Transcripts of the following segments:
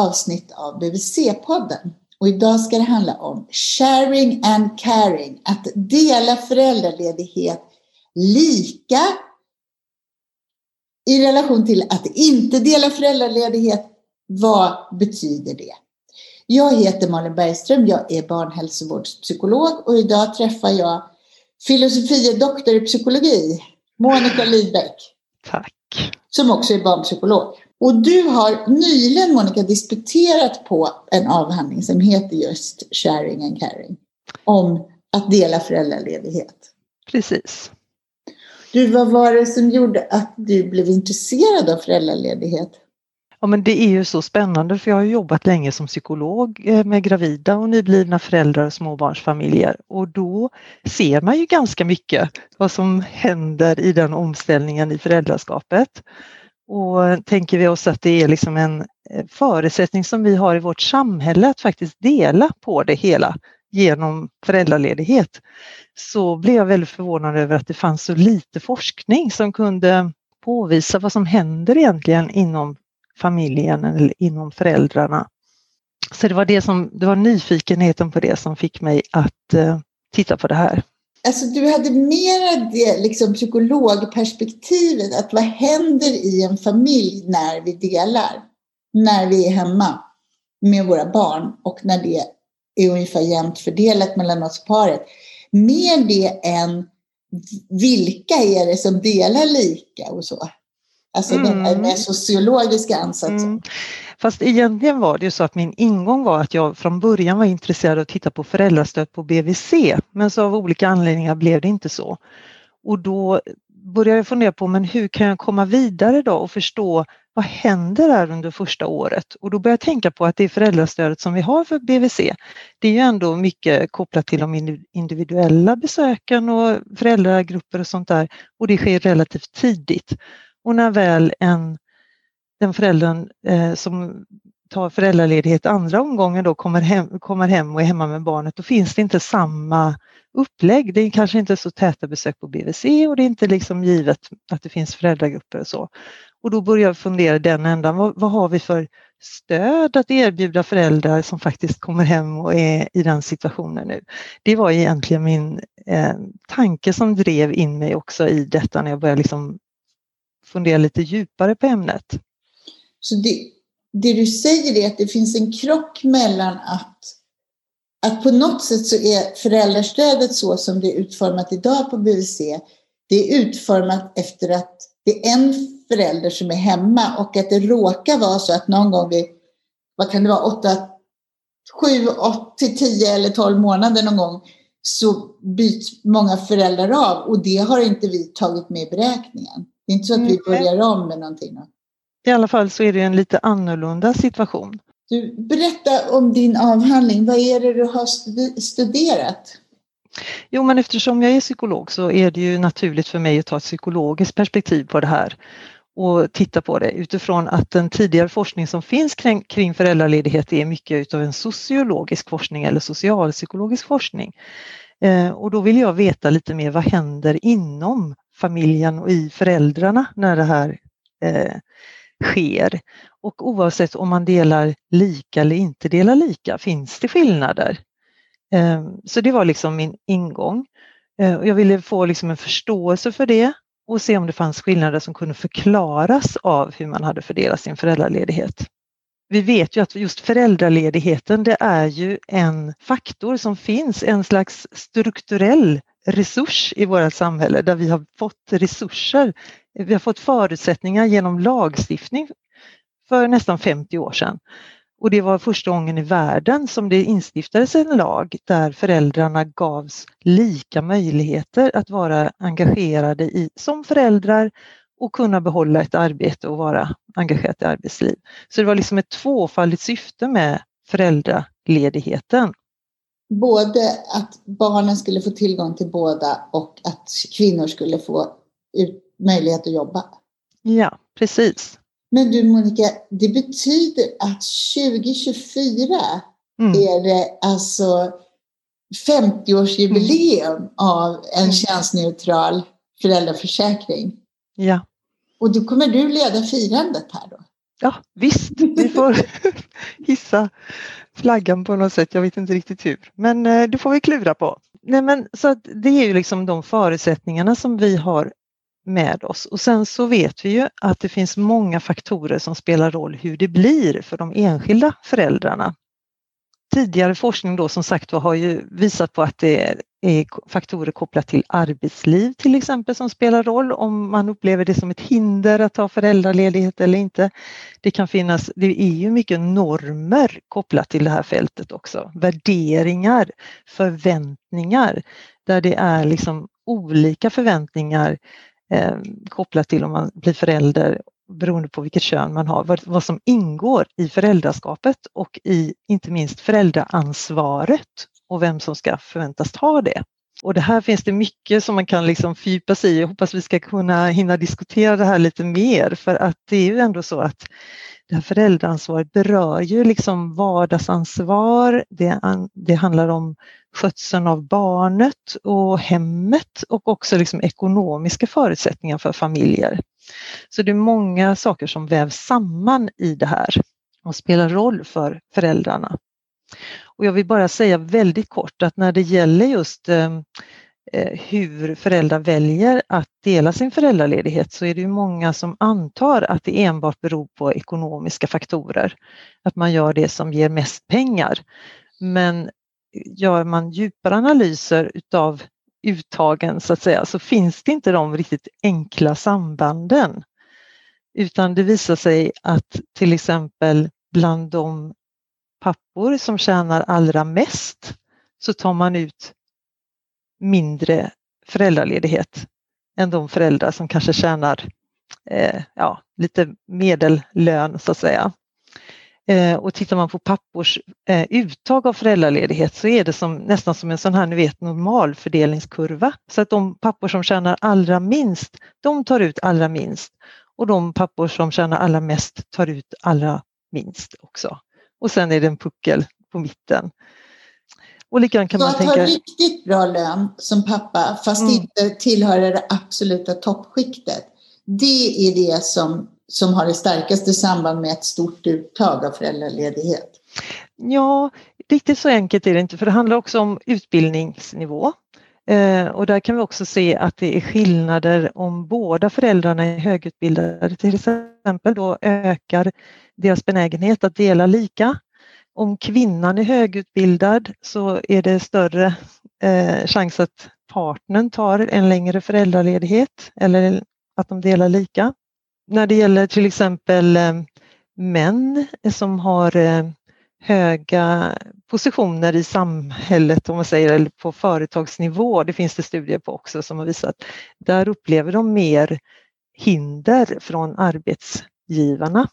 avsnitt av BVC-podden. Och idag ska det handla om sharing and caring. Att dela föräldraledighet lika i relation till att inte dela föräldraledighet. Vad betyder det? Jag heter Malin Bergström, jag är barnhälsovårdspsykolog och idag träffar jag filosofie doktor i psykologi, Monica Lidbeck. Tack. Som också är barnpsykolog. Och du har nyligen, Monica, disputerat på en avhandling som heter just Sharing and Caring. Om att dela föräldraledighet. Precis. Du, vad var det som gjorde att du blev intresserad av föräldraledighet? Ja, men det är ju så spännande för jag har jobbat länge som psykolog eh, med gravida och nyblivna föräldrar och småbarnsfamiljer och då ser man ju ganska mycket vad som händer i den omställningen i föräldraskapet. Och tänker vi oss att det är liksom en eh, förutsättning som vi har i vårt samhälle att faktiskt dela på det hela genom föräldraledighet så blev jag väldigt förvånad över att det fanns så lite forskning som kunde påvisa vad som händer egentligen inom familjen eller inom föräldrarna. Så det var, det som, det var nyfikenheten på det som fick mig att eh, titta på det här. Alltså du hade mera det liksom, psykologperspektivet, att vad händer i en familj när vi delar? När vi är hemma med våra barn och när det är ungefär jämnt fördelat mellan oss paret. Mer det än vilka är det som delar lika och så. Alltså mm. den med sociologiska ansatsen. Mm. Fast egentligen var det ju så att min ingång var att jag från början var intresserad av att titta på föräldrastöd på BVC men så av olika anledningar blev det inte så. Och då började jag fundera på men hur kan jag komma vidare då och förstå vad händer här under första året? Och då började jag tänka på att det föräldrastödet som vi har för BVC, det är ju ändå mycket kopplat till de individuella besöken och föräldragrupper och sånt där och det sker relativt tidigt. Och när väl en, den föräldern eh, som tar föräldraledighet andra omgången då kommer hem, kommer hem och är hemma med barnet, då finns det inte samma upplägg. Det är kanske inte så täta besök på BVC och det är inte liksom givet att det finns föräldragrupper och så. Och då börjar jag fundera i den ändan, vad, vad, har vi för stöd att erbjuda föräldrar som faktiskt kommer hem och är i den situationen nu? Det var egentligen min eh, tanke som drev in mig också i detta när jag började liksom fundera lite djupare på ämnet. Så det, det du säger är att det finns en krock mellan att, att på något sätt så är föräldrastödet så som det är utformat idag på BVC, det är utformat efter att det är en förälder som är hemma och att det råkar vara så att någon gång vid, vad kan det vara, 8, 7, 8, 10 eller 12 månader någon gång så byts många föräldrar av och det har inte vi tagit med i beräkningen. Inte så att vi börjar om med någonting. I alla fall så är det en lite annorlunda situation. Du, berätta om din avhandling. Vad är det du har studerat? Jo, men eftersom jag är psykolog så är det ju naturligt för mig att ta ett psykologiskt perspektiv på det här och titta på det utifrån att den tidigare forskning som finns kring, kring föräldraledighet är mycket utav en sociologisk forskning eller socialpsykologisk forskning. Eh, och då vill jag veta lite mer vad händer inom familjen och i föräldrarna när det här eh, sker. Och oavsett om man delar lika eller inte delar lika, finns det skillnader? Eh, så det var liksom min ingång. Eh, och jag ville få liksom en förståelse för det och se om det fanns skillnader som kunde förklaras av hur man hade fördelat sin föräldraledighet. Vi vet ju att just föräldraledigheten det är ju en faktor som finns, en slags strukturell resurs i vårt samhälle där vi har fått resurser. Vi har fått förutsättningar genom lagstiftning för nästan 50 år sedan. Och det var första gången i världen som det instiftades en lag där föräldrarna gavs lika möjligheter att vara engagerade i, som föräldrar och kunna behålla ett arbete och vara engagerat i arbetsliv. Så det var liksom ett tvåfaldigt syfte med föräldraledigheten både att barnen skulle få tillgång till båda och att kvinnor skulle få ut, möjlighet att jobba. Ja, precis. Men du Monica, det betyder att 2024 mm. är det alltså 50-årsjubileum av en Mm. könsneutral föräldraförsäkring. Ja. Och då kommer du leda firandet här då? Ja, visst, vi får hissa flaggan på något sätt. Jag vet inte riktigt hur, men eh, det får vi klura på. Nej, men, så att det är ju liksom de förutsättningarna som vi har med oss och sen så vet vi ju att det finns många faktorer som spelar roll hur det blir för de enskilda föräldrarna. Tidigare forskning då som sagt var har ju visat på att det är faktorer kopplat till arbetsliv till exempel som spelar roll om man upplever det som ett hinder att ta föräldraledighet eller inte. Det kan finnas, det är ju mycket normer kopplat till det här fältet också. Värderingar, förväntningar där det är liksom olika förväntningar eh, kopplat till om man blir förälder beroende på vilket kön man har, vad, vad som ingår i föräldraskapet och i inte minst föräldraansvaret och vem som ska förväntas ta det. Och det här finns det mycket som man kan liksom fördjupa sig i. Jag hoppas vi ska kunna hinna diskutera det här lite mer för att det är ju ändå så att det här föräldraansvaret berör ju liksom vardagsansvar. Det, det handlar om skötseln av barnet och hemmet och också liksom ekonomiska förutsättningar för familjer. Så det är många saker som vävs samman i det här och spelar roll för föräldrarna. Och jag vill bara säga väldigt kort att när det gäller just ehm, eh, hur föräldrar väljer att dela sin föräldraledighet så är det ju många som antar att det enbart beror på ekonomiska faktorer. Att man gör det som ger mest pengar. Men gör man djupare analyser utav uttagen så att säga så finns det inte de riktigt enkla sambanden. Utan det visar sig att till exempel bland de pappor som tjänar allra mest så tar man ut mindre föräldraledighet än de föräldrar som kanske tjänar eh, ja, lite medellön så att säga. Eh, och tittar man på pappors eh, uttag av föräldraledighet så är det som, nästan som en sån här ni vet, normalfördelningskurva. Så att de pappor som tjänar allra minst, de tar ut allra minst. Och de pappor som tjänar allra mest tar ut allra minst också. Och sen är det en puckel på mitten. Och likadant kan så man att tänka... ha riktigt bra lön som pappa fast Mm. inte tillhöra det absoluta toppskiktet. Det är det som, som har det starkaste samband med ett stort uttag av föräldraledighet. Ja, riktigt så enkelt är det inte för det handlar också om utbildningsnivå. Eh, och där kan vi också se att det är skillnader om båda föräldrarna är högutbildade till exempel. Då ökar deras benägenhet att dela lika. Om kvinnan är högutbildad så är det större eh, chans att partnern tar en längre föräldraledighet eller att de delar lika. När det gäller till exempel eh, män som har eh, höga positioner i samhället om man säger eller på företagsnivå, det finns det studier på också som har visat, där upplever de mer hinder från arbetsgivarna.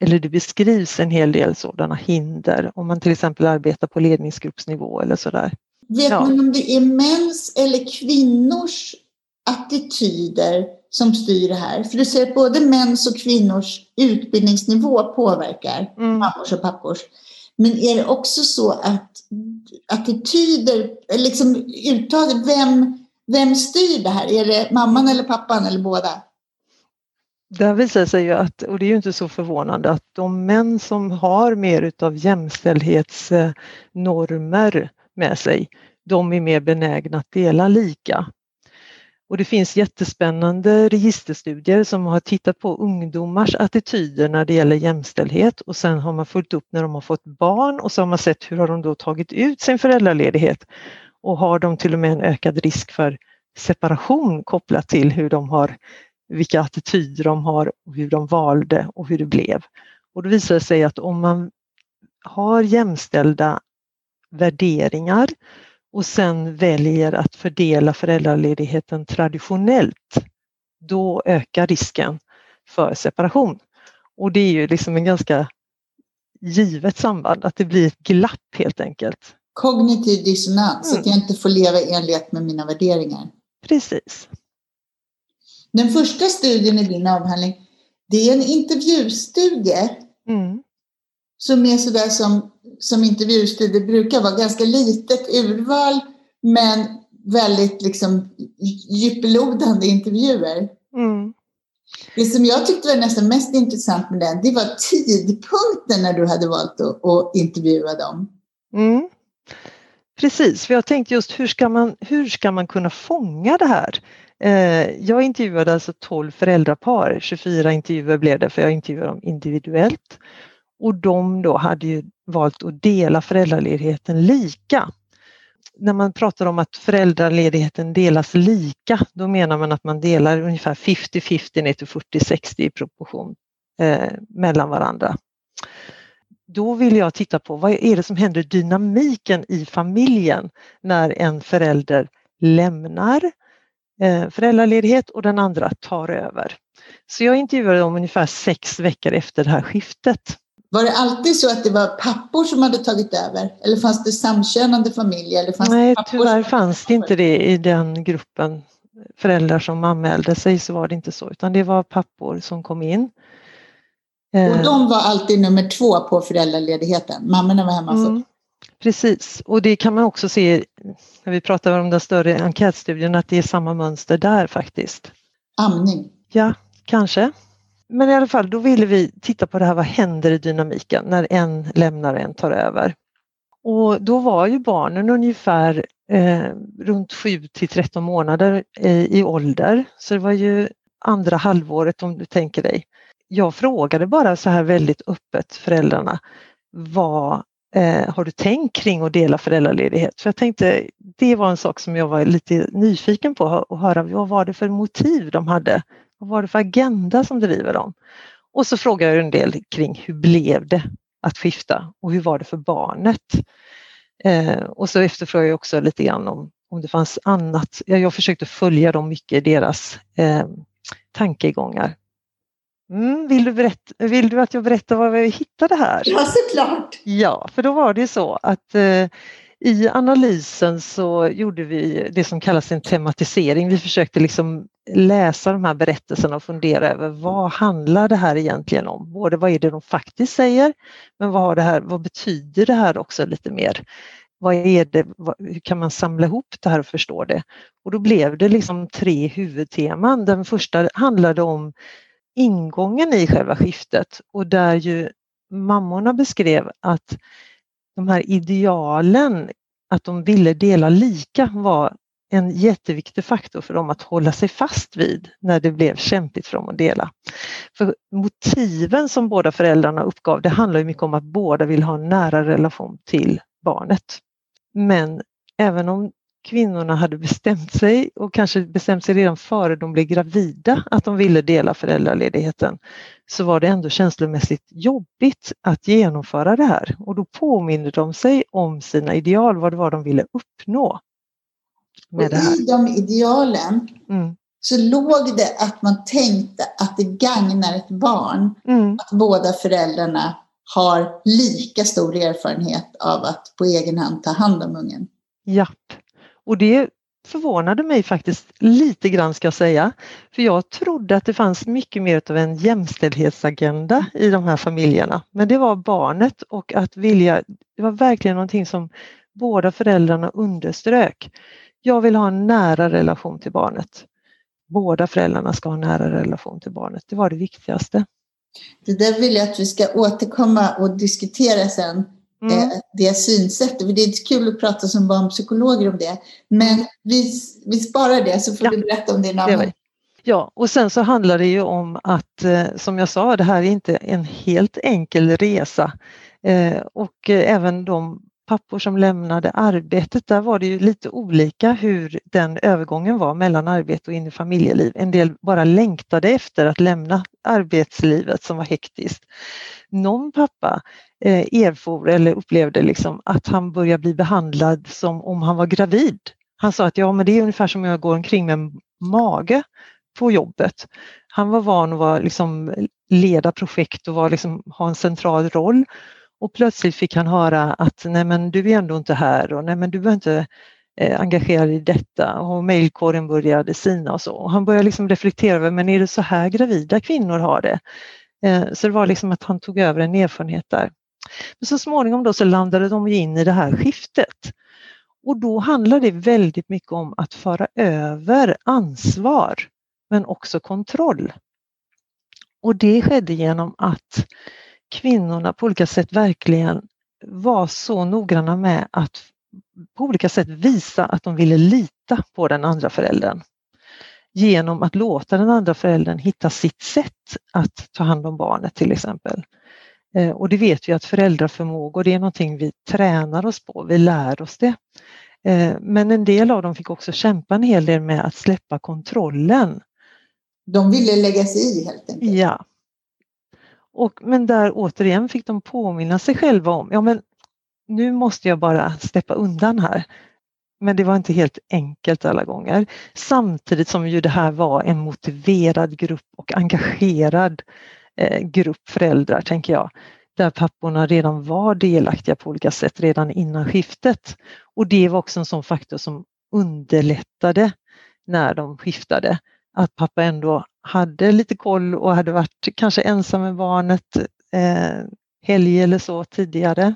Eller det beskrivs en hel del sådana hinder om man till exempel arbetar på ledningsgruppsnivå eller sådär. Vet Ja. man om det är mäns eller kvinnors attityder som styr det här? För du säger att både mäns och kvinnors utbildningsnivå påverkar Mm. mammors och pappors. Men är det också så att attityder, liksom uttaget, vem, vem styr det här? Är det mamman eller pappan eller båda? Där visar sig ju att, och det är ju inte så förvånande, att de män som har mer utav jämställdhetsnormer med sig, de är mer benägna att dela lika. Och det finns jättespännande registerstudier som har tittat på ungdomars attityder när det gäller jämställdhet och sen har man följt upp när de har fått barn och så har man sett hur har de då tagit ut sin föräldraledighet och har de till och med en ökad risk för separation kopplat till hur de har vilka attityder de har och hur de valde och hur det blev. Och då visar det sig att om man har jämställda värderingar och sen väljer att fördela föräldraledigheten traditionellt, då ökar risken för separation. Och det är ju liksom en ganska givet samband, att det blir ett glapp helt enkelt. Kognitiv dissonans, Mm. att jag inte får leva i enlighet med mina värderingar. Precis. Den första studien i din avhandling, det är en intervjustudie Mm. Som är sådär som, som intervjustudier brukar vara, ganska litet urval men väldigt liksom djuplodande intervjuer. Mm. Det som jag tyckte var nästan mest intressant med den, det var tidpunkten när du hade valt att, att intervjua dem. Mm. Precis, för jag tänkte just hur ska man, hur ska man kunna fånga det här? Eh, jag intervjuade alltså 12 föräldrapar, 24 intervjuer blev det för jag intervjuade dem individuellt. Och de då hade ju valt att dela föräldraledigheten lika. När man pratar om att föräldraledigheten delas lika, då menar man att man delar ungefär 50-50 ner till 40-60 i proportion eh, mellan varandra. Då vill jag titta på vad är det som händer dynamiken i familjen när en förälder lämnar eh, föräldraledighet och den andra tar över. Så jag intervjuade dem ungefär sex veckor efter det här skiftet. Var det alltid så att det var pappor som hade tagit över? Eller fanns det samkönade familjer? Eller fanns Nej, det tyvärr fanns det inte det i den gruppen föräldrar som anmälde sig så var det inte så utan det var pappor som kom in. Och Eh, de var alltid nummer två på föräldraledigheten. Mammorna var hemma först. Mm, precis, och det kan man också se när vi pratar om den större enkätstudien att det är samma mönster där faktiskt. Amning. Ja, kanske. Men i alla fall, då ville vi titta på det här, vad händer i dynamiken när en lämnar och en tar över? Och då var ju barnen ungefär eh, runt 7 till 13 månader eh, i ålder, så det var ju andra halvåret om du tänker dig. Jag frågade bara så här väldigt öppet föräldrarna, vad eh, har du tänkt kring att dela föräldraledighet? För jag tänkte, det var en sak som jag var lite nyfiken på att höra, vad var det för motiv de hade? Vad var det för agenda som driver dem? Och så frågade jag en del kring hur blev det att skifta och hur var det för barnet? Eh, och så efterfrågade jag också lite grann om, om det fanns annat. Jag, jag försökte följa dem mycket i deras eh, tankegångar. Mm, vill, du berätta, vill du att jag berättar var vi hittade här? Ja, såklart. Ja, för då var det så att eh, i analysen så gjorde vi det som kallas en tematisering. Vi försökte liksom läsa de här berättelserna och fundera över vad handlar det här egentligen om? Både vad är det de faktiskt säger, men vad, har det här, vad betyder det här också lite mer? Vad är det, vad, hur kan man samla ihop det här och förstå det? Och då blev det liksom tre huvudteman. Den första handlade om ingången i själva skiftet och där ju mammorna beskrev att de här idealen, att de ville dela lika var en jätteviktig faktor för dem att hålla sig fast vid när det blev kämpigt för dem att dela. För motiven som båda föräldrarna uppgav, det handlar ju mycket om att båda vill ha en nära relation till barnet. Men även om kvinnorna hade bestämt sig och kanske bestämt sig redan före de blev gravida att de ville dela föräldraledigheten så var det ändå känslomässigt jobbigt att genomföra det här och då påminner de sig om sina ideal, vad det var de ville uppnå. Med det här. I de idealen Mm. så låg det att man tänkte att det gagnar ett barn Mm. att båda föräldrarna har lika stor erfarenhet av att på egen hand ta hand om ungen. Japp. Och det förvånade mig faktiskt lite grann ska jag säga. För jag trodde att det fanns mycket mer av en jämställdhetsagenda i de här familjerna. Men det var barnet och att vilja, det var verkligen någonting som båda föräldrarna underströk. Jag vill ha en nära relation till barnet. Båda föräldrarna ska ha en nära relation till barnet. Det var det viktigaste. Det där vill jag att vi ska återkomma och diskutera sen. Mm. eh, Det synsättet. Det är kul att prata som barnpsykologer om det. Men vi, vi sparar det så får Ja, du berätta om din annan. Ja, och sen så handlar det ju om att, eh, som jag sa, det här är inte en helt enkel resa. Eh, Och även de pappor som lämnade arbetet, där var det ju lite olika hur den övergången var mellan arbete och in i familjeliv. En del bara längtade efter att lämna arbetslivet som var hektiskt. Någon pappa eh, erfor eller upplevde liksom att han började bli behandlad som om han var gravid. Han sa att ja, men det är ungefär som jag går omkring med en mage på jobbet. Han var van att vara, liksom, leda projekt och var, liksom, ha en central roll. Och plötsligt fick han höra att nej men du är ändå inte här och nej men du är inte eh, engagerad i detta och mejlkåren började sina och så. Och han började liksom reflektera över, men är det så här gravida kvinnor har det? Eh, så det var liksom att han tog över en erfarenhet där. Men så småningom då så landade de in i det här skiftet. Och då handlar det väldigt mycket om att föra över ansvar men också kontroll. Och det skedde genom att kvinnorna på olika sätt verkligen var så noggranna med att på olika sätt visa att de ville lita på den andra föräldern genom att låta den andra föräldern hitta sitt sätt att ta hand om barnet till exempel. Eh, och det vet vi att föräldraförmågor, det är någonting vi tränar oss på, vi lär oss det. Eh, men en del av dem fick också kämpa en hel del med att släppa kontrollen. De ville lägga sig i helt enkelt? Ja. Och, men där återigen fick de påminna sig själva om, ja men nu måste jag bara släppa undan här. Men det var inte helt enkelt alla gånger. Samtidigt som ju det här var en motiverad grupp och engagerad eh, grupp föräldrar, tänker jag. Där papporna redan var delaktiga på olika sätt redan innan skiftet. Och det var också en sån faktor som underlättade när de skiftade. Att pappa ändå hade lite koll och hade varit kanske ensam med barnet eh, helg eller så tidigare.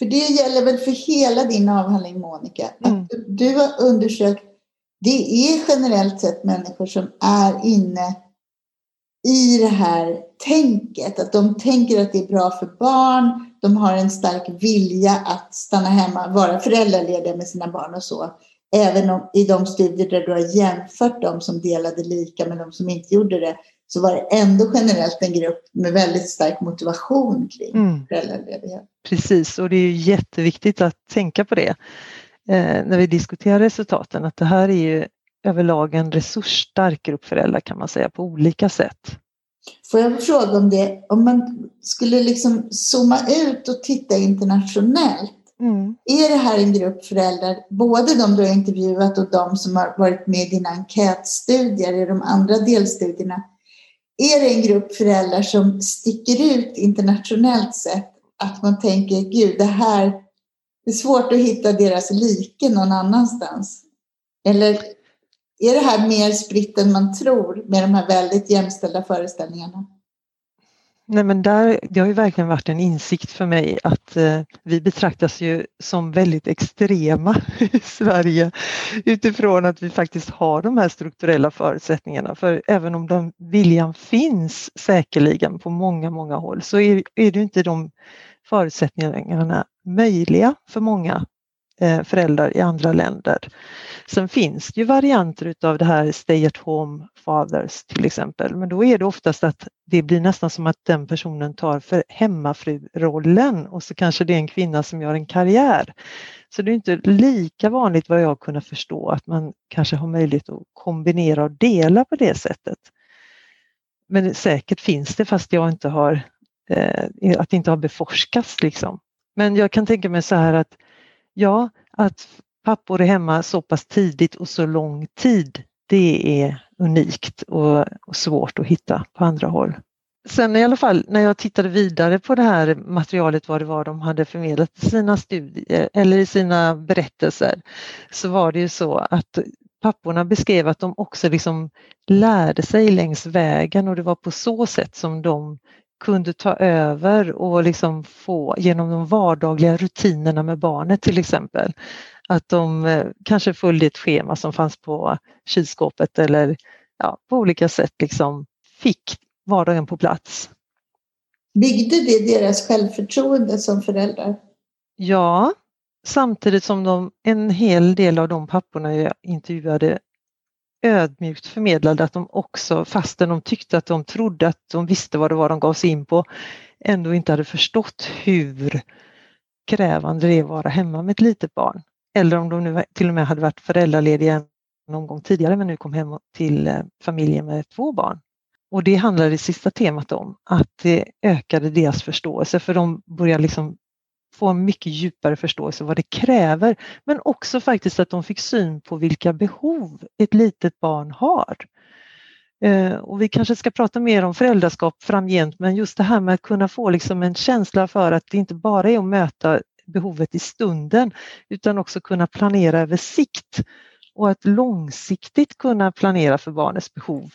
För det gäller väl för hela din avhandling Monica, att mm. du har undersökt, det är generellt sett människor som är inne i det här tänket, att de tänker att det är bra för barn, de har en stark vilja att stanna hemma, vara föräldralediga med sina barn och så. Även om, i de studier där du har jämfört de som delade lika med de som inte gjorde det, så var det ändå generellt en grupp med väldigt stark motivation kring mm. föräldraledighet. Precis, och det är jätteviktigt att tänka på det eh, när vi diskuterar resultaten, att det här är ju överlag en resursstark grupp föräldrar kan man säga på olika sätt. Får jag fråga om det, om man skulle liksom zooma ut och titta internationellt, Mm. Är det här en grupp föräldrar, både de du har intervjuat och de som har varit med i dina enkätstudier, i de andra delstudierna, är det en grupp föräldrar som sticker ut internationellt sett? Att man tänker, gud, det här det är svårt att hitta deras like någon annanstans. Eller är det här mer spritt än man tror med de här väldigt jämställda föreställningarna? Nej men där, det har ju verkligen varit en insikt för mig att eh, vi betraktas ju som väldigt extrema i Sverige utifrån att vi faktiskt har de här strukturella förutsättningarna. För även om den viljan finns säkerligen på många, många håll så är, är det inte de förutsättningarna möjliga för många Eh, föräldrar i andra länder. Sen finns det ju varianter utav det här stay at home fathers till exempel, men då är det oftast att det blir nästan som att den personen tar för hemmafru-rollen och så kanske det är en kvinna som gör en karriär. Så det är inte lika vanligt vad jag kunnat förstå att man kanske har möjlighet att kombinera och dela på det sättet. Men säkert finns det fast jag inte har, eh, att det inte har beforskats liksom. Men jag kan tänka mig så här att Ja, att pappor är hemma så pass tidigt och så lång tid, det är unikt och, och svårt att hitta på andra håll. Sen i alla fall när jag tittade vidare på det här materialet, vad det var de hade förmedlat i sina studier eller i sina berättelser, så var det ju så att papporna beskrev att de också liksom lärde sig längs vägen och det var på så sätt som de kunde ta över och liksom få genom de vardagliga rutinerna med barnet till exempel. Att de eh, kanske följde ett schema som fanns på kylskåpet eller ja, på olika sätt liksom fick vardagen på plats. Byggde det deras självförtroende som föräldrar? Ja, samtidigt som de, en hel del av de papporna jag intervjuade ödmjukt förmedlade att de också, fastän de tyckte att de trodde att de visste vad det var de gav sig in på, ändå inte hade förstått hur krävande det är att vara hemma med ett litet barn. Eller om de nu till och med hade varit föräldralediga någon gång tidigare men nu kom hem till eh, familjen med två barn. Och det handlade det sista temat om, att det ökade deras förståelse för de började liksom få en mycket djupare förståelse vad det kräver, men också faktiskt att de fick syn på vilka behov ett litet barn har. Eh, och vi kanske ska prata mer om föräldraskap framgent, men just det här med att kunna få liksom en känsla för att det inte bara är att möta behovet i stunden, utan också kunna planera över sikt och att långsiktigt kunna planera för barnets behov.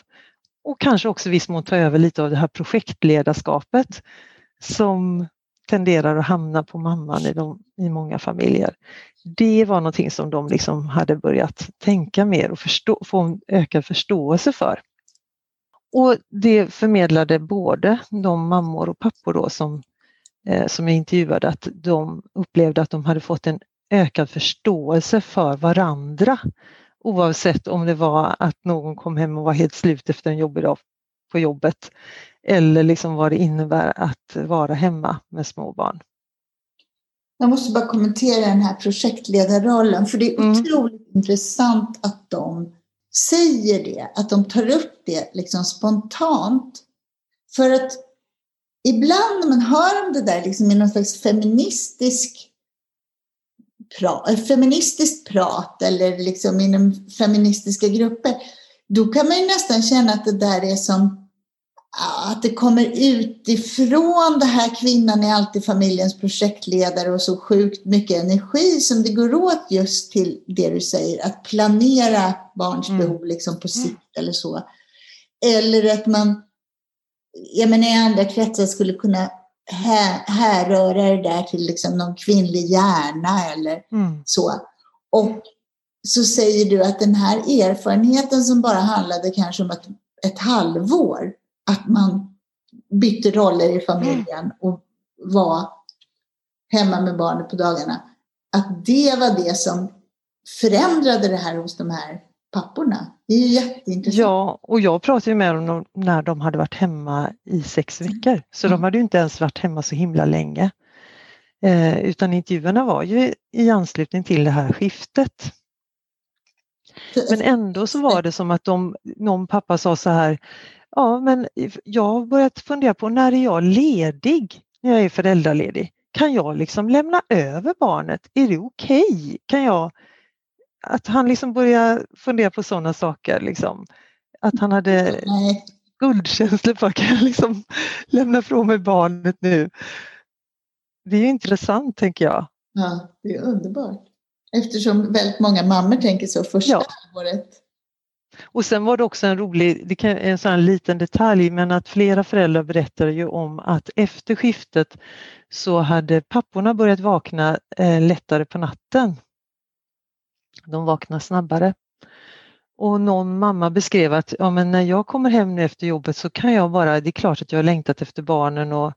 Och kanske också viss mån ta över lite av det här projektledarskapet som tenderar att hamna på mamman i, de, i många familjer. Det var någonting som de liksom hade börjat tänka mer och förstå, få en ökad förståelse för. Och det förmedlade både de mammor och pappor då som, eh, som jag intervjuade att de upplevde att de hade fått en ökad förståelse för varandra oavsett om det var att någon kom hem och var helt slut efter en jobbig dag på jobbet eller liksom vad det innebär att vara hemma med små barn. Jag måste bara kommentera den här projektledarrollen, för det är mm. otroligt intressant att de säger det, att de tar upp det liksom spontant. För att ibland när man hör om det där liksom i någon slags feministisk prat, feministiskt prat eller liksom inom feministiska grupper, då kan man ju nästan känna att det där är som att det kommer utifrån det här kvinnan är alltid familjens projektledare och så sjukt mycket energi som det går åt just till det du säger, att planera barns mm. behov liksom på sikt mm. eller så. Eller att man, jag menar i andra kretsar skulle kunna här, härröra det där till liksom någon kvinnlig hjärna eller mm. så. Och så säger du att den här erfarenheten som bara handlade kanske om ett, ett halvår, att man bytte roller i familjen och var hemma med barnet på dagarna. Att det var det som förändrade det här hos de här papporna. Det är ju jätteintressant. Ja, och jag pratade med dem när de hade varit hemma i sex mm. veckor, så de hade ju inte ens varit hemma så himla länge. Eh, utan intervjuerna var ju i anslutning till det här skiftet. Men ändå så var det som att de, någon pappa sa så här, Ja, men jag har börjat fundera på när är jag ledig? När jag är föräldraledig? Kan jag liksom lämna över barnet? Är det okej? Okay? Kan jag... Att han liksom börjar fundera på sådana saker. Liksom. Att han hade guldkänslor för, kan jag liksom lämna ifrån mig barnet nu? Det är intressant tänker jag. Ja, det är underbart. Eftersom väldigt många mammor tänker så första ja. året. Och sen var det också en rolig, det kan, en sån liten detalj, men att flera föräldrar berättade ju om att efter skiftet så hade papporna börjat vakna eh, lättare på natten. De vaknar snabbare. Och någon mamma beskrev att ja, men när jag kommer hem nu efter jobbet så kan jag bara, det är klart att jag har längtat efter barnen och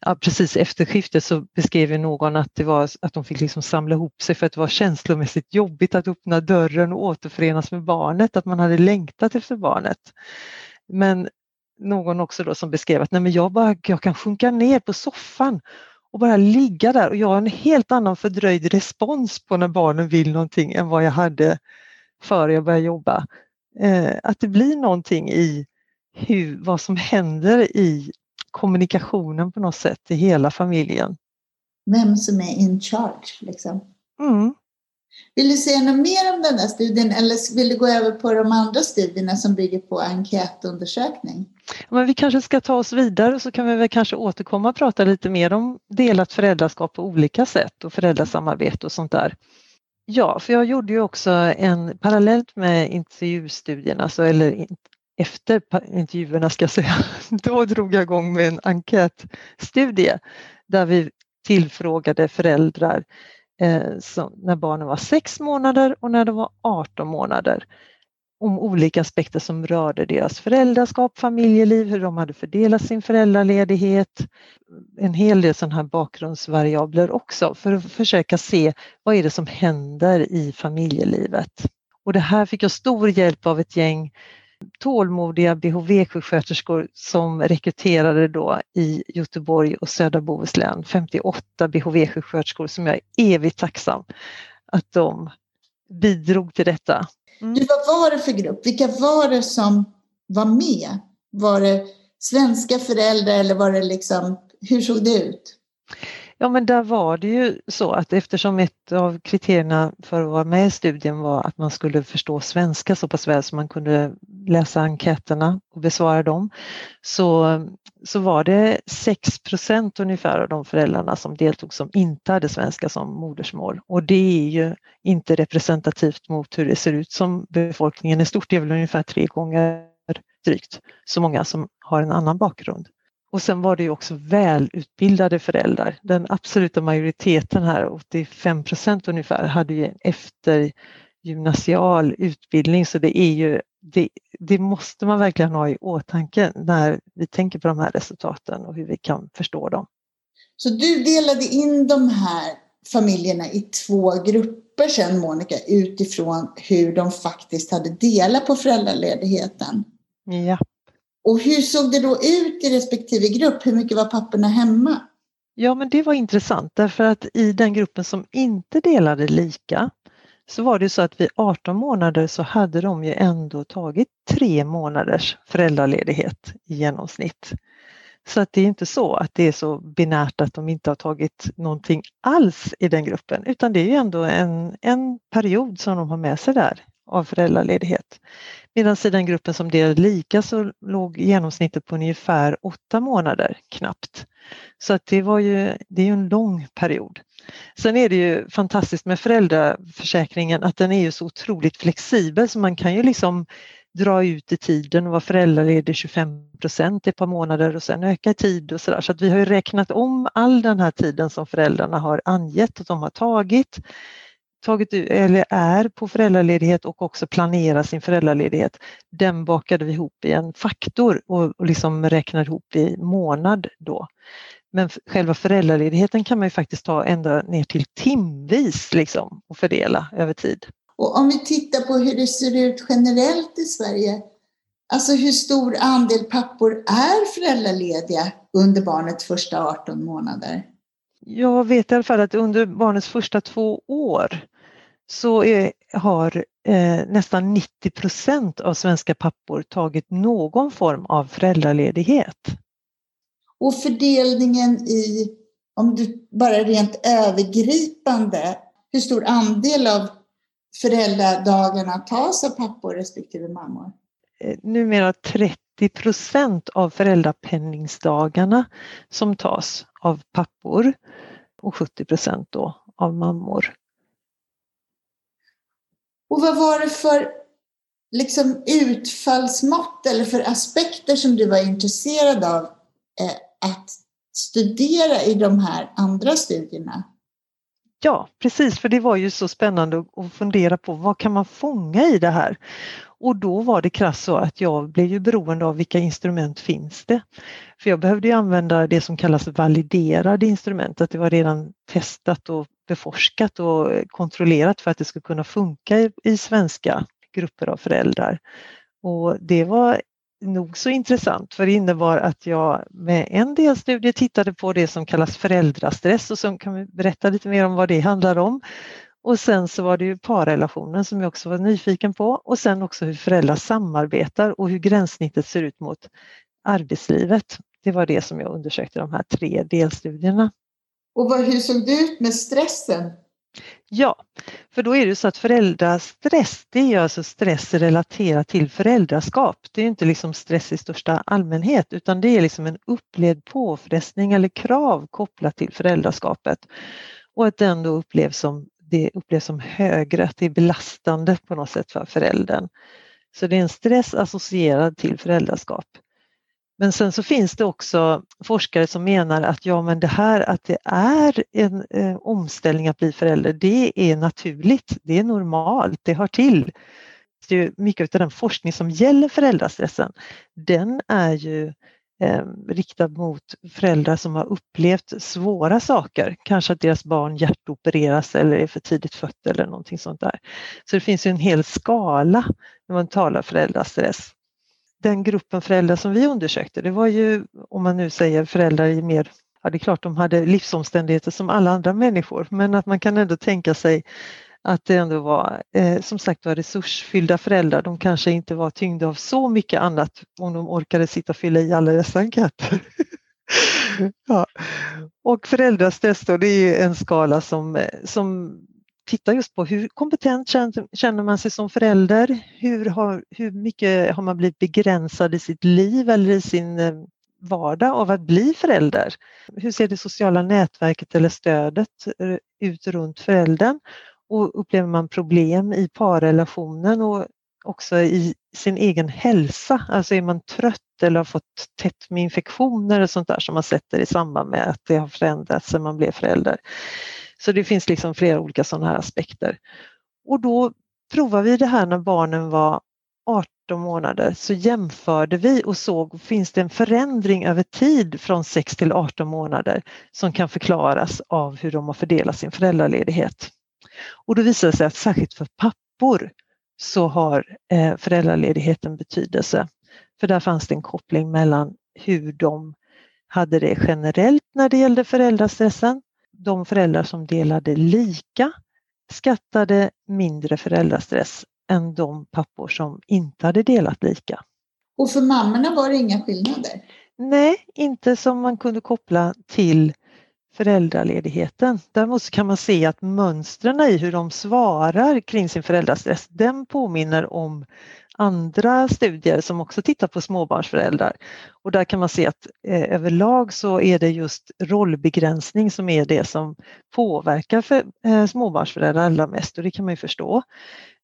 ja, precis efter skiftet så beskrev någon att det var att de fick liksom samla ihop sig för att det var känslomässigt jobbigt att öppna dörren och återförenas med barnet, att man hade längtat efter barnet. Men någon också då som beskrev att nej men jag, bara, jag kan sjunka ner på soffan och bara ligga där och jag har en helt annan fördröjd respons på när barnen vill någonting än vad jag hade före jag började jobba. Eh, att det blir någonting i hur, vad som händer i kommunikationen på något sätt i hela familjen. Vem som är in charge liksom. Mm. Vill du säga något mer om den här studien eller vill du gå över på de andra studierna som bygger på enkätundersökning? Men vi kanske ska ta oss vidare så kan vi väl kanske återkomma och prata lite mer om delat föräldraskap på olika sätt och föräldrasamarbete och sånt där. Ja, för jag gjorde ju också en parallellt med intervjustudierna, alltså, eller efter intervjuerna ska jag säga, då drog jag igång med en enkätstudie där vi tillfrågade föräldrar eh, som, när barnen var 6 månader och när de var 18 månader om olika aspekter som rörde deras föräldraskap, familjeliv, hur de hade fördelat sin föräldraledighet, en hel del sådana här bakgrundsvariabler också för att försöka se vad är det som händer i familjelivet. Och det här fick jag stor hjälp av ett gäng tålmodiga BHV-sjuksköterskor som rekryterade då i Göteborg och södra Bohuslän, 58 BHV-sjuksköterskor som jag är evigt tacksam att de bidrog till detta. Mm. Du, vad var det för grupp? Vilka var det som var med? Var det svenska föräldrar eller var det liksom, hur såg det ut? Ja men där var det ju så att eftersom ett av kriterierna för att vara med i studien var att man skulle förstå svenska så pass väl så man kunde läsa enkäterna och besvara dem så, så var det 6 ungefär av de föräldrarna som deltog som inte hade svenska som modersmål och det är ju inte representativt mot hur det ser ut som befolkningen i stort. Det är väl ungefär tre gånger drygt så många som har en annan bakgrund. Och sen var det ju också välutbildade föräldrar. Den absoluta majoriteten här, 85 procent ungefär, hade ju eftergymnasial utbildning så det är ju det, det, måste man verkligen ha i åtanke när vi tänker på de här resultaten och hur vi kan förstå dem. Så du delade in de här familjerna i två grupper sen Monica utifrån hur de faktiskt hade delat på föräldraledigheten? Ja. Och hur såg det då ut i respektive grupp? Hur mycket var papporna hemma? Ja, men det var intressant därför att i den gruppen som inte delade lika så var det så att vid 18 månader så hade de ju ändå tagit tre månaders föräldraledighet i genomsnitt. Så att det är inte så att det är så binärt att de inte har tagit någonting alls i den gruppen utan det är ju ändå en, en period som de har med sig där av föräldraledighet. Medan i den gruppen som delade lika så låg genomsnittet på ungefär åtta månader knappt. Så att det var ju, det är ju en lång period. Sen är det ju fantastiskt med föräldraförsäkringen att den är ju så otroligt flexibel så man kan ju liksom dra ut i tiden och vara föräldraledig 25 procent i ett par månader och sen öka i tid och sådär. Så att vi har ju räknat om all den här tiden som föräldrarna har angett att de har tagit tagit eller är på föräldraledighet och också planerar sin föräldraledighet, den bakade vi ihop i en faktor och, och liksom räknar ihop i månad då. Men själva föräldraledigheten kan man ju faktiskt ta ända ner till timvis liksom och fördela över tid. Och om vi tittar på hur det ser ut generellt i Sverige, alltså hur stor andel pappor är föräldralediga under barnets första 18 månader? Jag vet i alla fall att under barnets första två år så är, har eh, nästan 90 procent av svenska pappor tagit någon form av föräldraledighet. Och fördelningen i, om du bara rent övergripande, hur stor andel av föräldradagarna tas av pappor respektive mammor? Eh, numera 30 procent av föräldrapenningsdagarna som tas av pappor och 70 procent då av mammor. Och vad var det för liksom, utfallsmått eller för aspekter som du var intresserad av eh, att studera i de här andra studierna? Ja, precis, för det var ju så spännande att fundera på vad kan man fånga i det här? Och då var det krasst så att jag blev ju beroende av vilka instrument finns det? För jag behövde ju använda det som kallas validerade instrument, att det var redan testat och beforskat och kontrollerat för att det skulle kunna funka i, i svenska grupper av föräldrar. Och det var nog så intressant för det innebar att jag med en delstudie tittade på det som kallas föräldrastress och så kan vi berätta lite mer om vad det handlar om. Och sen så var det ju parrelationen som jag också var nyfiken på och sen också hur föräldrar samarbetar och hur gränssnittet ser ut mot arbetslivet. Det var det som jag undersökte de här tre delstudierna. Och vad, hur såg det ut med stressen? Ja, för då är det så att föräldrastress, det är alltså stress relaterat till föräldraskap. Det är inte liksom stress i största allmänhet utan det är liksom en upplevd påfrestning eller krav kopplat till föräldraskapet. Och att den då upplevs som, det upplevs som högre, att det är belastande på något sätt för föräldern. Så det är en stress associerad till föräldraskap. Men sen så finns det också forskare som menar att ja men det här att det är en eh, omställning att bli förälder, det är naturligt, det är normalt, det hör till. Det är mycket av den forskning som gäller föräldrastressen, den är ju eh, riktad mot föräldrar som har upplevt svåra saker, kanske att deras barn hjärtopereras eller är för tidigt fött eller någonting sånt där. Så det finns ju en hel skala när man talar föräldrastress den gruppen föräldrar som vi undersökte, det var ju om man nu säger föräldrar i mer Ja, det är klart de hade livsomständigheter som alla andra människor, men att man kan ändå tänka sig att det ändå var eh, som sagt var resursfyllda föräldrar. De kanske inte var tyngda av så mycket annat om de orkade sitta och fylla i alla dessa enkäter. ja. Och föräldrastress då, det är en skala som, eh, som tittar just på hur kompetent känner man sig som förälder? Hur, har, hur mycket har man blivit begränsad i sitt liv eller i sin eh, vardag av att bli förälder? Hur ser det sociala nätverket eller stödet eh, ut runt föräldern? Och upplever man problem i parrelationen och också i sin egen hälsa. Alltså är man trött eller har fått tätt med infektioner och sånt där som man sätter i samband med att det har förändrats sen man blev förälder. Så det finns liksom flera olika sådana här aspekter. Och då provade vi det här när barnen var 18 månader så jämförde vi och såg finns det en förändring över tid från 6 till 18 månader som kan förklaras av hur de har fördelat sin föräldraledighet. Och då visade det sig att särskilt för pappor så har eh, föräldraledigheten betydelse. För där fanns det en koppling mellan hur de hade det generellt när det gällde föräldrastressen. De föräldrar som delade lika skattade mindre föräldrastress än de pappor som inte hade delat lika. Och för mammorna var det inga skillnader? Nej, inte som man kunde koppla till föräldraledigheten. Däremot kan man se att mönstren i hur de svarar kring sin föräldrastress, den påminner om andra studier som också tittar på småbarnsföräldrar. Och där kan man se att eh, överlag så är det just rollbegränsning som är det som påverkar för, eh, småbarnsföräldrar allra mest och det kan man ju förstå.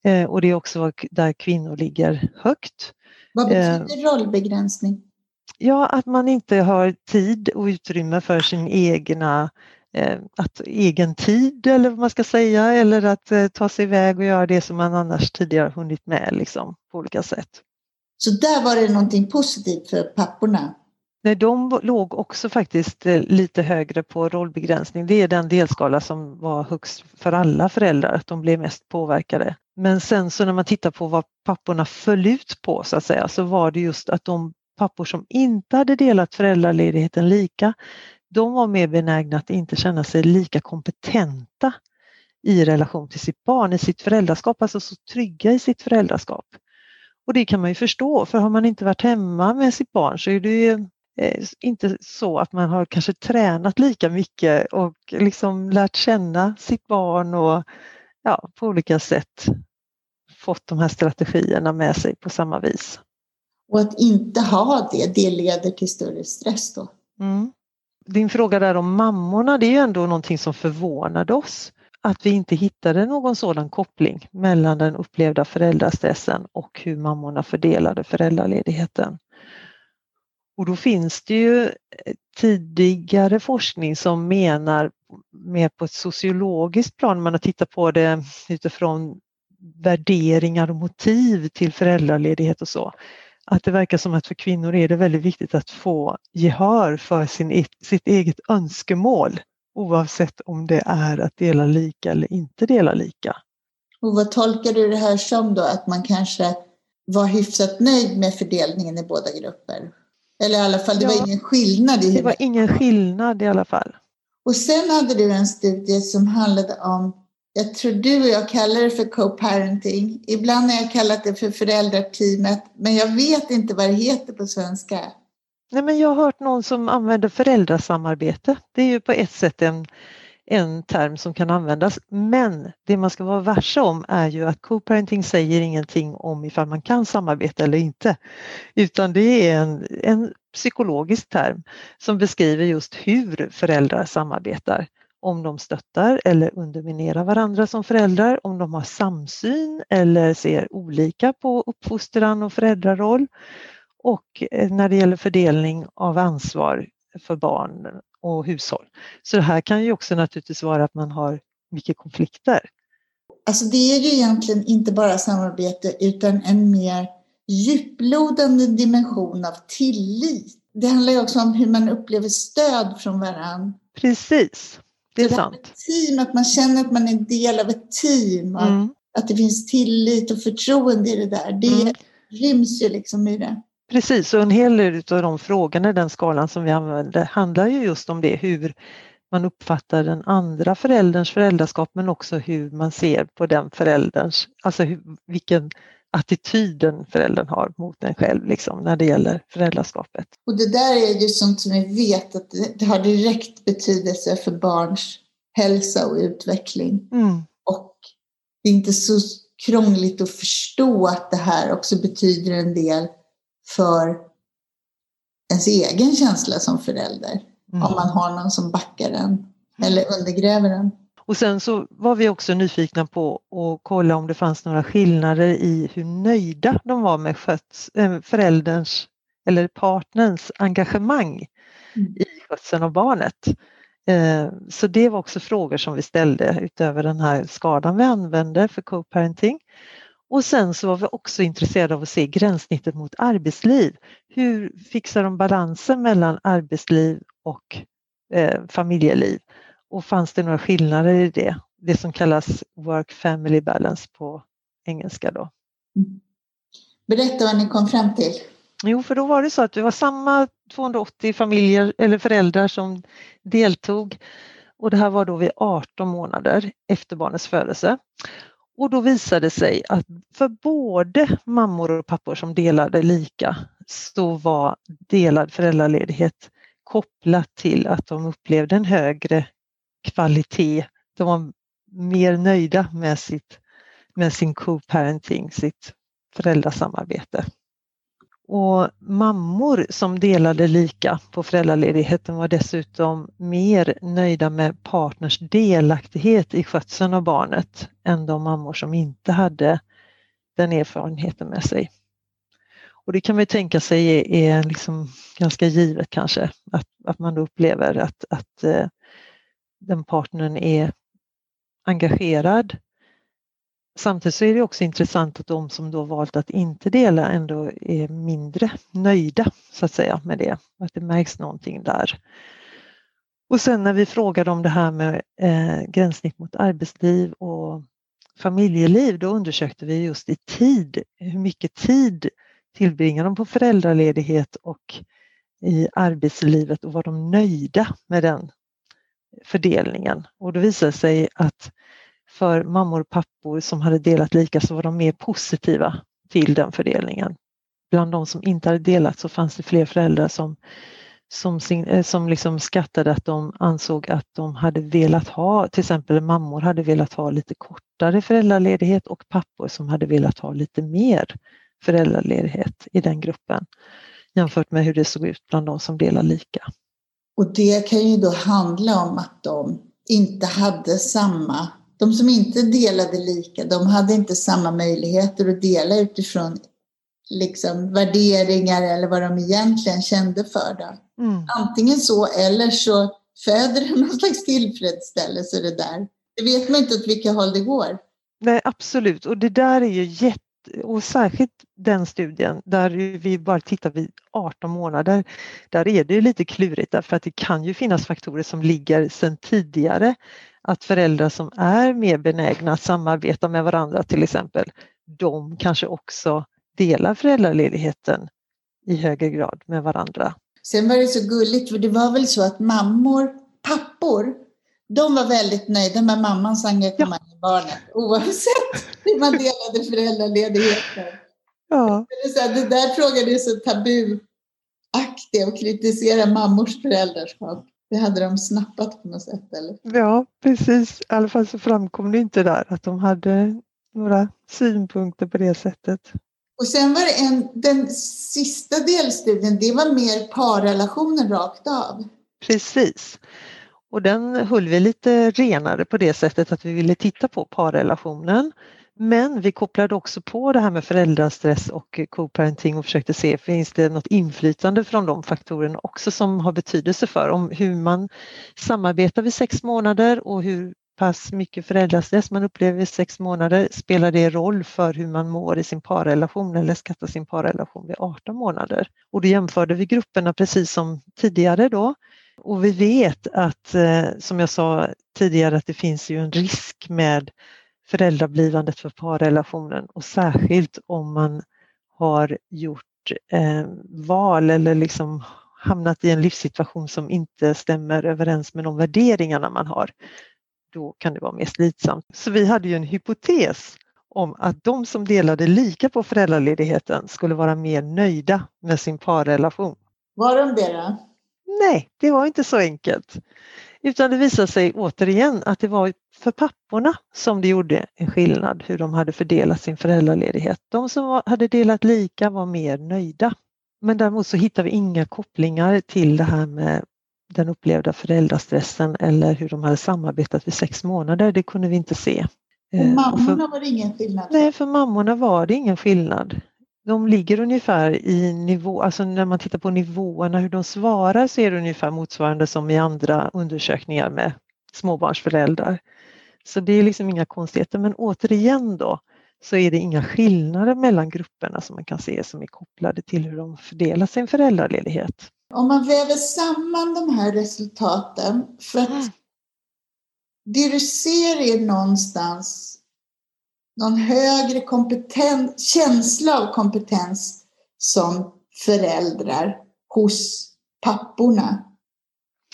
Eh, och det är också där kvinnor ligger högt. Vad eh, betyder rollbegränsning? Ja, att man inte har tid och utrymme för sin egna eh, att egen tid eller vad man ska säga eller att eh, ta sig iväg och göra det som man annars tidigare hunnit med liksom, på olika sätt. Så där var det någonting positivt för papporna? Nej, de låg också faktiskt eh, lite högre på rollbegränsning. Det är den delskala som var högst för alla föräldrar, att de blev mest påverkade. Men sen så när man tittar på vad papporna föll ut på så att säga så var det just att de pappor som inte hade delat föräldraledigheten lika, de var mer benägna att inte känna sig lika kompetenta i relation till sitt barn, i sitt föräldraskap, alltså så trygga i sitt föräldraskap. Och det kan man ju förstå, för har man inte varit hemma med sitt barn så är det ju eh, inte så att man har kanske tränat lika mycket och liksom lärt känna sitt barn och ja, på olika sätt fått de här strategierna med sig på samma vis. Och att inte ha det, det leder till större stress då? Mm. Din fråga där om mammorna, det är ju ändå någonting som förvånade oss. Att vi inte hittade någon sådan koppling mellan den upplevda föräldrastressen och hur mammorna fördelade föräldraledigheten. Och då finns det ju tidigare forskning som menar mer på ett sociologiskt plan, man har tittat på det utifrån värderingar och motiv till föräldraledighet och så, att det verkar som att för kvinnor är det väldigt viktigt att få gehör för sin, e-, sitt eget önskemål oavsett om det är att dela lika eller inte dela lika. Och vad tolkar du det här som då? Att man kanske var hyfsat nöjd med fördelningen i båda grupper? Eller i alla fall, det ja, var ingen skillnad? I det var ingen skillnad i alla fall. Och sen hade du en studie som handlade om jag tror du och jag kallar det för co-parenting. Ibland har jag kallat det för föräldrateamet, men jag vet inte vad det heter på svenska. Nej, men jag har hört någon som använder föräldrasamarbete. Det är ju på ett sätt en, en term som kan användas. Men det man ska vara varse om är ju att co-parenting säger ingenting om ifall man kan samarbeta eller inte. Utan det är en, en psykologisk term som beskriver just hur föräldrar samarbetar om de stöttar eller underminerar varandra som föräldrar, om de har samsyn eller ser olika på uppfostran och föräldraroll och eh, när det gäller fördelning av ansvar för barn och hushåll. Så det här kan ju också naturligtvis vara att man har mycket konflikter. Alltså det är ju egentligen inte bara samarbete utan en mer djuplodande dimension av tillit. Det handlar ju också om hur man upplever stöd från varandra. Precis. Det är så sant. team, att man känner att man är en del av ett team. Mm. Att det finns tillit och förtroende i det där. Det mm. ryms ju liksom i det. Precis, och en hel del av de frågorna i den skalan som vi använder handlar ju just om det, hur man uppfattar den andra förälderns föräldraskap men också hur man ser på den förälderns, alltså hur, vilken attityden föräldern har mot en själv liksom, när det gäller föräldraskapet. Och det där är ju sånt som vi vet att det har direkt betydelse för barns hälsa och utveckling. Mm. Och det är inte så krångligt att förstå att det här också betyder en del för ens egen känsla som förälder. Mm. Om man har någon som backar den eller undergräver den. Och sen så var vi också nyfikna på att kolla om det fanns några skillnader i hur nöjda de var med sköts, äh, förälderns eller partnerns engagemang mm. i skötseln av barnet. Eh, så det var också frågor som vi ställde utöver den här skadan vi använde för co-parenting. Och sen så var vi också intresserade av att se gränssnittet mot arbetsliv. Hur fixar de balansen mellan arbetsliv och eh, familjeliv? Och fanns det några skillnader i det? Det som kallas work family balance på engelska då. Mm. Berätta vad ni kom fram till. Jo, för då var det så att det var samma 280 familjer eller föräldrar som deltog och det här var då vid 18 månader efter barnets födelse. Och då visade det sig att för både mammor och pappor som delade lika så var delad föräldraledighet kopplat till att de upplevde en högre kvalitet. De var mer nöjda med, sitt, med sin co-parenting, sitt föräldrasamarbete. Och mammor som delade lika på föräldraledigheten var dessutom mer nöjda med partners delaktighet i skötseln av barnet än de mammor som inte hade den erfarenheten med sig. Och det kan man tänka sig är, liksom ganska givet kanske, att, att man upplever att, att eh, den partnern är engagerad Samtidigt så är det också intressant att de som då valt att inte dela ändå är mindre nöjda så att säga med det, att det märks någonting där. Och sen när vi frågade om det här med eh, gränssnitt mot arbetsliv och familjeliv, då undersökte vi just i tid, hur mycket tid tillbringar de på föräldraledighet och i arbetslivet och var de nöjda med den fördelningen? Och då visade det sig att för mammor och pappor som hade delat lika så var de mer positiva till den fördelningen. Bland de som inte hade delat så fanns det fler föräldrar som, som, eh, som liksom skattade att de ansåg att de hade velat ha, till exempel mammor hade velat ha lite kortare föräldraledighet och pappor som hade velat ha lite mer föräldraledighet i den gruppen jämfört med hur det såg ut bland de som delar lika. Och det kan ju då handla om att de inte hade samma de som inte delade lika, de hade inte samma möjligheter att dela utifrån liksom, värderingar eller vad de egentligen kände för. Det. Mm. Antingen så eller så föder det någon slags tillfredsställelse det där. Det vet man inte åt vilka håll det går. Nej, absolut. Och det där är ju jätte och särskilt den studien där vi bara tittar vid 18 månader, där är det lite klurigt därför att det kan ju finnas faktorer som ligger sedan tidigare att föräldrar som är mer benägna att samarbeta med varandra till exempel, de kanske också delar föräldraledigheten i högre grad med varandra. Sen var det så gulligt, för det var väl så att mammor, pappor, de var väldigt nöjda med mammans engagemang ja. i barnet oavsett hur man delade föräldraledigheten. Ja. Det där frågan är så tabuaktig att kritisera mammors föräldraskap. Det hade de snappat på något sätt eller? Ja precis, i alla fall så framkom det inte där att de hade några synpunkter på det sättet. Och sen var det en, den sista delstudien, det var mer parrelationer rakt av. Precis. Och den höll vi lite renare på det sättet att vi ville titta på parrelationen men vi kopplade också på det här med föräldrastress och co-parenting och försökte se, finns det något inflytande från de faktorerna också som har betydelse för om hur man samarbetar vid sex månader och hur pass mycket föräldrastress man upplever vid sex månader, spelar det roll för hur man mår i sin parrelation eller skattar sin parrelation vid 18 månader? Och då jämförde vi grupperna precis som tidigare då. Och vi vet att, eh, som jag sa tidigare, att det finns ju en risk med föräldrablivandet för parrelationen och särskilt om man har gjort eh, val eller liksom hamnat i en livssituation som inte stämmer överens med de värderingarna man har. Då kan det vara mer slitsamt. Så vi hade ju en hypotes om att de som delade lika på föräldraledigheten skulle vara mer nöjda med sin parrelation. Var de det då? Nej, det var inte så enkelt. Utan det visade sig återigen att det var för papporna som det gjorde en skillnad hur de hade fördelat sin föräldraledighet. De som hade delat lika var mer nöjda. Men däremot så hittar vi inga kopplingar till det här med den upplevda föräldrastressen eller hur de hade samarbetat vid sex månader, det kunde vi inte se. Och Eh, mammorna var det ingen skillnad? nej, för mammorna var det ingen skillnad. De ligger ungefär i nivå, alltså när man tittar på nivåerna, hur de svarar så är det ungefär motsvarande som i andra undersökningar med småbarnsföräldrar. Så det är liksom inga konstigheter, men återigen då så är det inga skillnader mellan grupperna som man kan se som är kopplade till hur de fördelar sin föräldraledighet. Om man väver samman de här resultaten, för att Mm. det du ser är någonstans någon högre kompetens, känsla av kompetens som föräldrar hos papporna.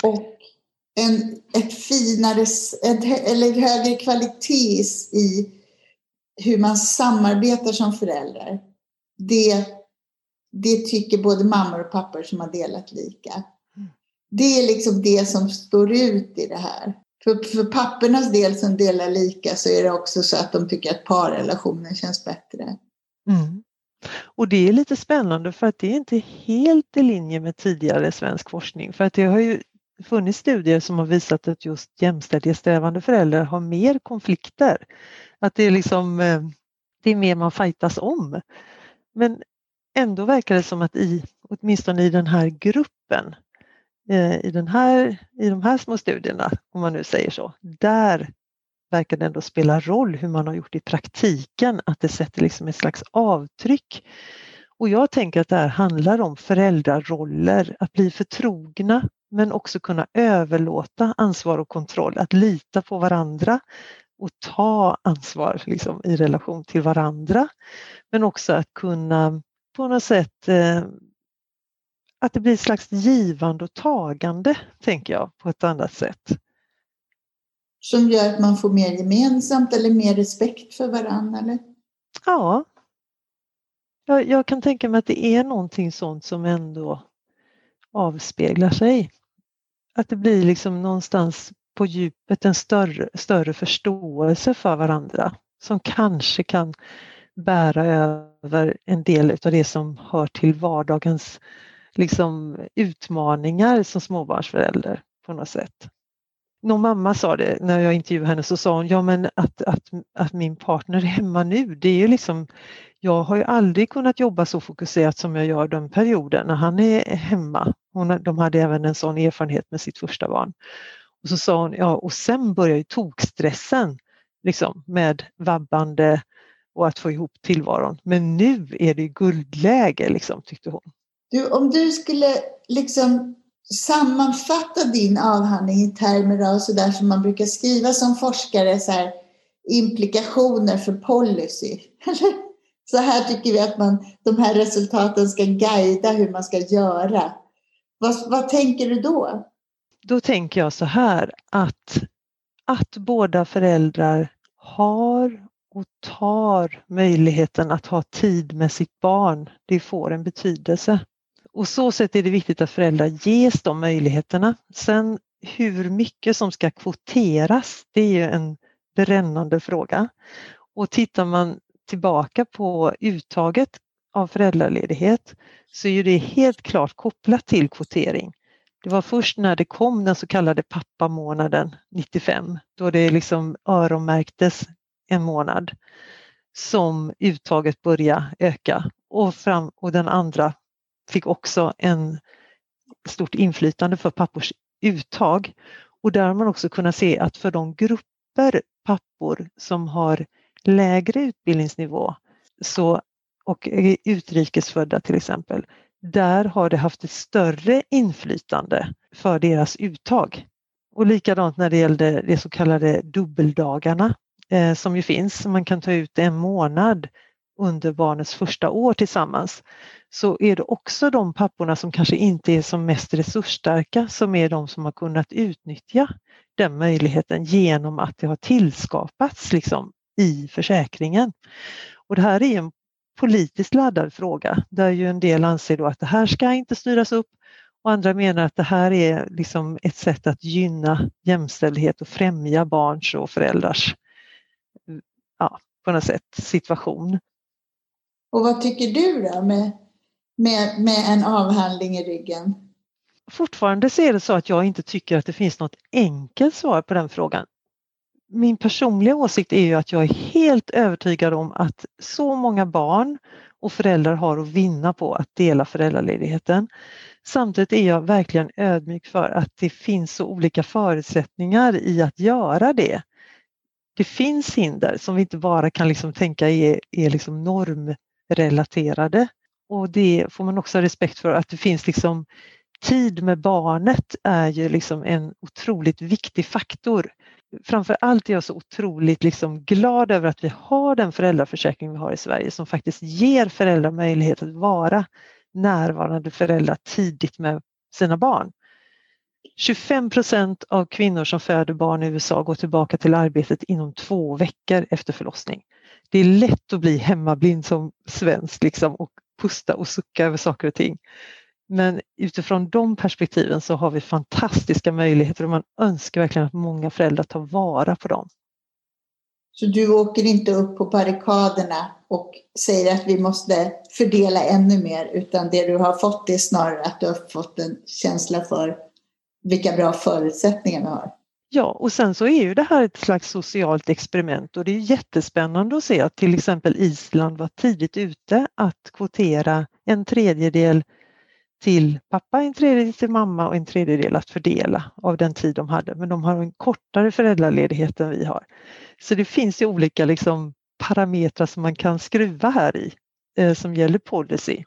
Och en, ett finare, ett, eller högre kvalitet i hur man samarbetar som föräldrar. Det, det tycker både mammor och pappor som har delat lika. Det är liksom det som står ut i det här. För, för pappornas del som delar lika så är det också så att de tycker att parrelationen känns bättre. Mm. Och det är lite spännande för att det är inte helt i linje med tidigare svensk forskning för att det har ju funnits studier som har visat att just jämställdhetssträvande föräldrar har mer konflikter. Att det är liksom eh, det är mer man fightas om. Men ändå verkar det som att i, åtminstone i den här gruppen, eh, i, den här, i de här små studierna, om man nu säger så, där verkar det ändå spela roll hur man har gjort i praktiken, att det sätter liksom ett slags avtryck. Och jag tänker att det här handlar om föräldraroller, att bli förtrogna men också kunna överlåta ansvar och kontroll, att lita på varandra och ta ansvar liksom, i relation till varandra. Men också att kunna på något sätt eh, att det blir ett slags givande och tagande, tänker jag, på ett annat sätt. Som gör att man får mer gemensamt eller mer respekt för varandra. Eller? Ja. Jag, jag kan tänka mig att det är någonting sånt som ändå avspeglar sig. Att det blir liksom någonstans på djupet en större, större förståelse för varandra som kanske kan bära över en del av det som hör till vardagens liksom, utmaningar som småbarnsförälder på något sätt. Någon mamma sa det när jag intervjuade henne så sa hon ja men att, att, att min partner är hemma nu det är ju liksom jag har ju aldrig kunnat jobba så fokuserat som jag gör den perioden när han är hemma. Hon, de hade även en sån erfarenhet med sitt första barn. Och så sa hon, ja och sen börjar ju tokstressen liksom, med vabbande och att få ihop tillvaron. Men nu är det guldläge liksom, tyckte hon. Du, om du skulle liksom sammanfatta din avhandling i termer av så där som man brukar skriva som forskare, så här, implikationer för policy. så här tycker vi att man, de här resultaten ska guida hur man ska göra. Vad, vad tänker du då? Då tänker jag så här att, att båda föräldrar har och tar möjligheten att ha tid med sitt barn, det får en betydelse. Och så sätt är det viktigt att föräldrar ges de möjligheterna. Sen hur mycket som ska kvoteras, det är ju en brännande fråga. Och tittar man tillbaka på uttaget av föräldraledighet så är det helt klart kopplat till kvotering. Det var först när det kom den så kallade pappamånaden 95, då det liksom öronmärktes en månad, som uttaget började öka och, fram, och den andra fick också en stort inflytande för pappors uttag. Och där har man också kunnat se att för de grupper pappor som har lägre utbildningsnivå. Så, och utrikesfödda till exempel, där har det haft ett större inflytande för deras uttag. Och likadant när det gällde de så kallade dubbeldagarna eh, som ju finns, man kan ta ut en månad under barnets första år tillsammans, så är det också de papporna som kanske inte är som mest resursstarka som är de som har kunnat utnyttja den möjligheten genom att det har tillskapats liksom i försäkringen. Och det här är en politiskt laddad fråga där ju en del anser då att det här ska inte styras upp och andra menar att det här är liksom ett sätt att gynna jämställdhet och främja barns och föräldrars ja, på något sätt situation. Och vad tycker du då med, med, med en avhandling i ryggen? fortfarande så är det så att jag inte tycker att det finns något enkelt svar på den frågan. Min personliga åsikt är ju att jag är helt övertygad om att så många barn och föräldrar har att vinna på att dela föräldraledigheten. Samtidigt är jag verkligen ödmjuk för att det finns så olika förutsättningar i att göra det. Det finns hinder som vi inte bara kan liksom tänka är, är liksom normrelaterade och det får man också ha respekt för att det finns liksom tid med barnet är ju liksom en otroligt viktig faktor. Framför allt är jag så otroligt liksom glad över att vi har den föräldraförsäkring vi har i Sverige som faktiskt ger föräldrar möjlighet att vara närvarande föräldrar tidigt med sina barn. 25 procent av kvinnor som föder barn i USA går tillbaka till arbetet inom två veckor efter förlossning. Det är lätt att bli hemmablind som svensk liksom, och pusta och sucka över saker och ting. Men utifrån de perspektiven så har vi fantastiska möjligheter och man önskar verkligen att många föräldrar tar vara på dem. Så du åker inte upp på barrikaderna och säger att vi måste fördela ännu mer utan det du har fått är snarare att du har fått en känsla för vilka bra förutsättningar vi har. Ja, och sen så är ju det här ett slags socialt experiment och det är jättespännande att se att till exempel Island var tidigt ute att kvotera en tredjedel till pappa, en tredjedel till mamma och en tredjedel att fördela av den tid de hade. Men de har en kortare föräldraledighet än vi har. Så det finns ju olika liksom, parametrar som man kan skruva här i eh, som gäller policy.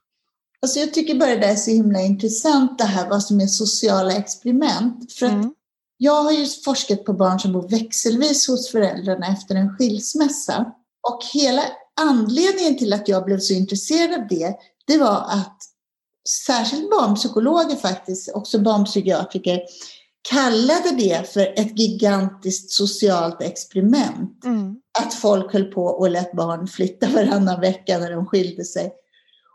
Alltså jag tycker bara det är så himla intressant det här vad som är sociala experiment. För mm. jag har ju forskat på barn som bor växelvis hos föräldrarna efter en skilsmässa. Och hela anledningen till att jag blev så intresserad av det, det var att särskilt barnpsykologer faktiskt, också barnpsykiatriker, kallade det för ett gigantiskt socialt experiment. Mm. Att folk höll på och lät barn flytta varannan vecka när de skilde sig.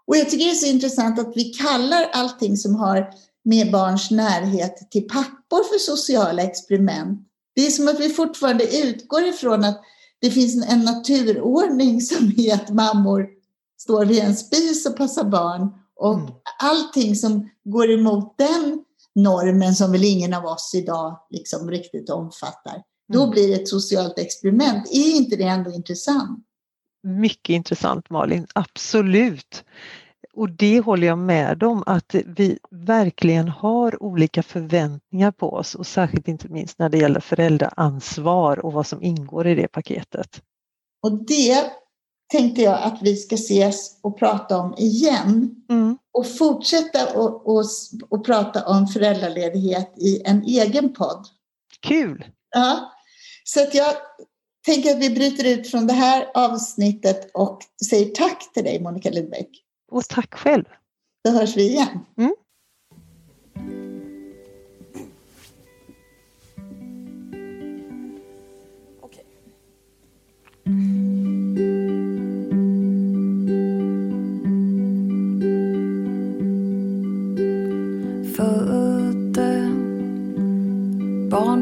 Och jag tycker det är så intressant att vi kallar allting som har med barns närhet till pappor för sociala experiment. Det är som att vi fortfarande utgår ifrån att det finns en naturordning som är att mammor står vid en spis och passar barn och mm. allting som går emot den normen som väl ingen av oss idag liksom riktigt omfattar. Mm. Då blir det ett socialt experiment. Är inte det ändå intressant? Mycket intressant Malin, absolut. Och det håller jag med om att vi verkligen har olika förväntningar på oss och särskilt inte minst när det gäller föräldraansvar och vad som ingår i det paketet. Och det tänkte jag att vi ska ses och prata om igen. Mm. Och fortsätta och, och, och prata om föräldraledighet i en egen podd. Kul! Ja, så att jag tänker att vi bryter ut från det här avsnittet och säger tack till dig Monica Lidbeck. Och tack själv! Då hörs vi igen. Mm.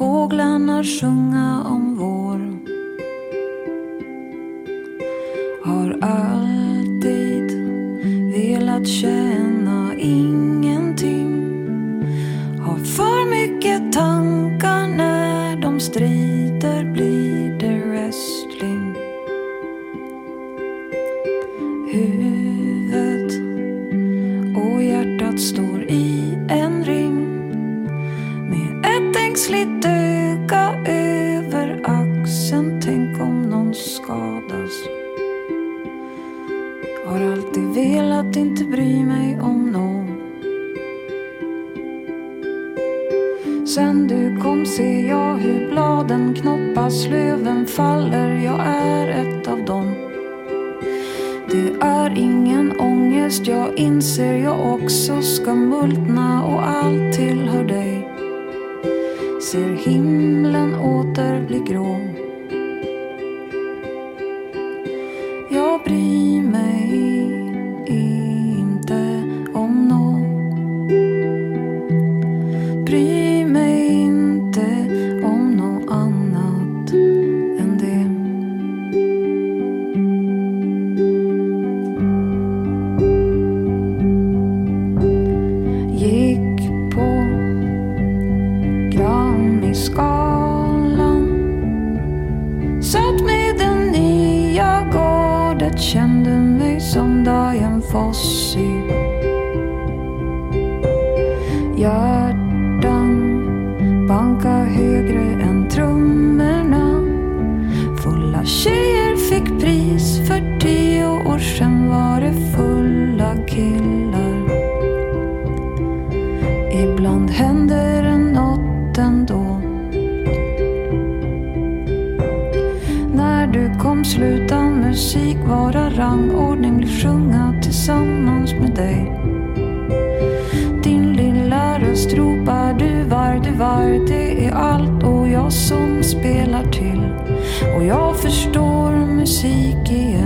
fåglarna sjunga om vår. Har alltid velat känna till. Och jag förstår musik igen.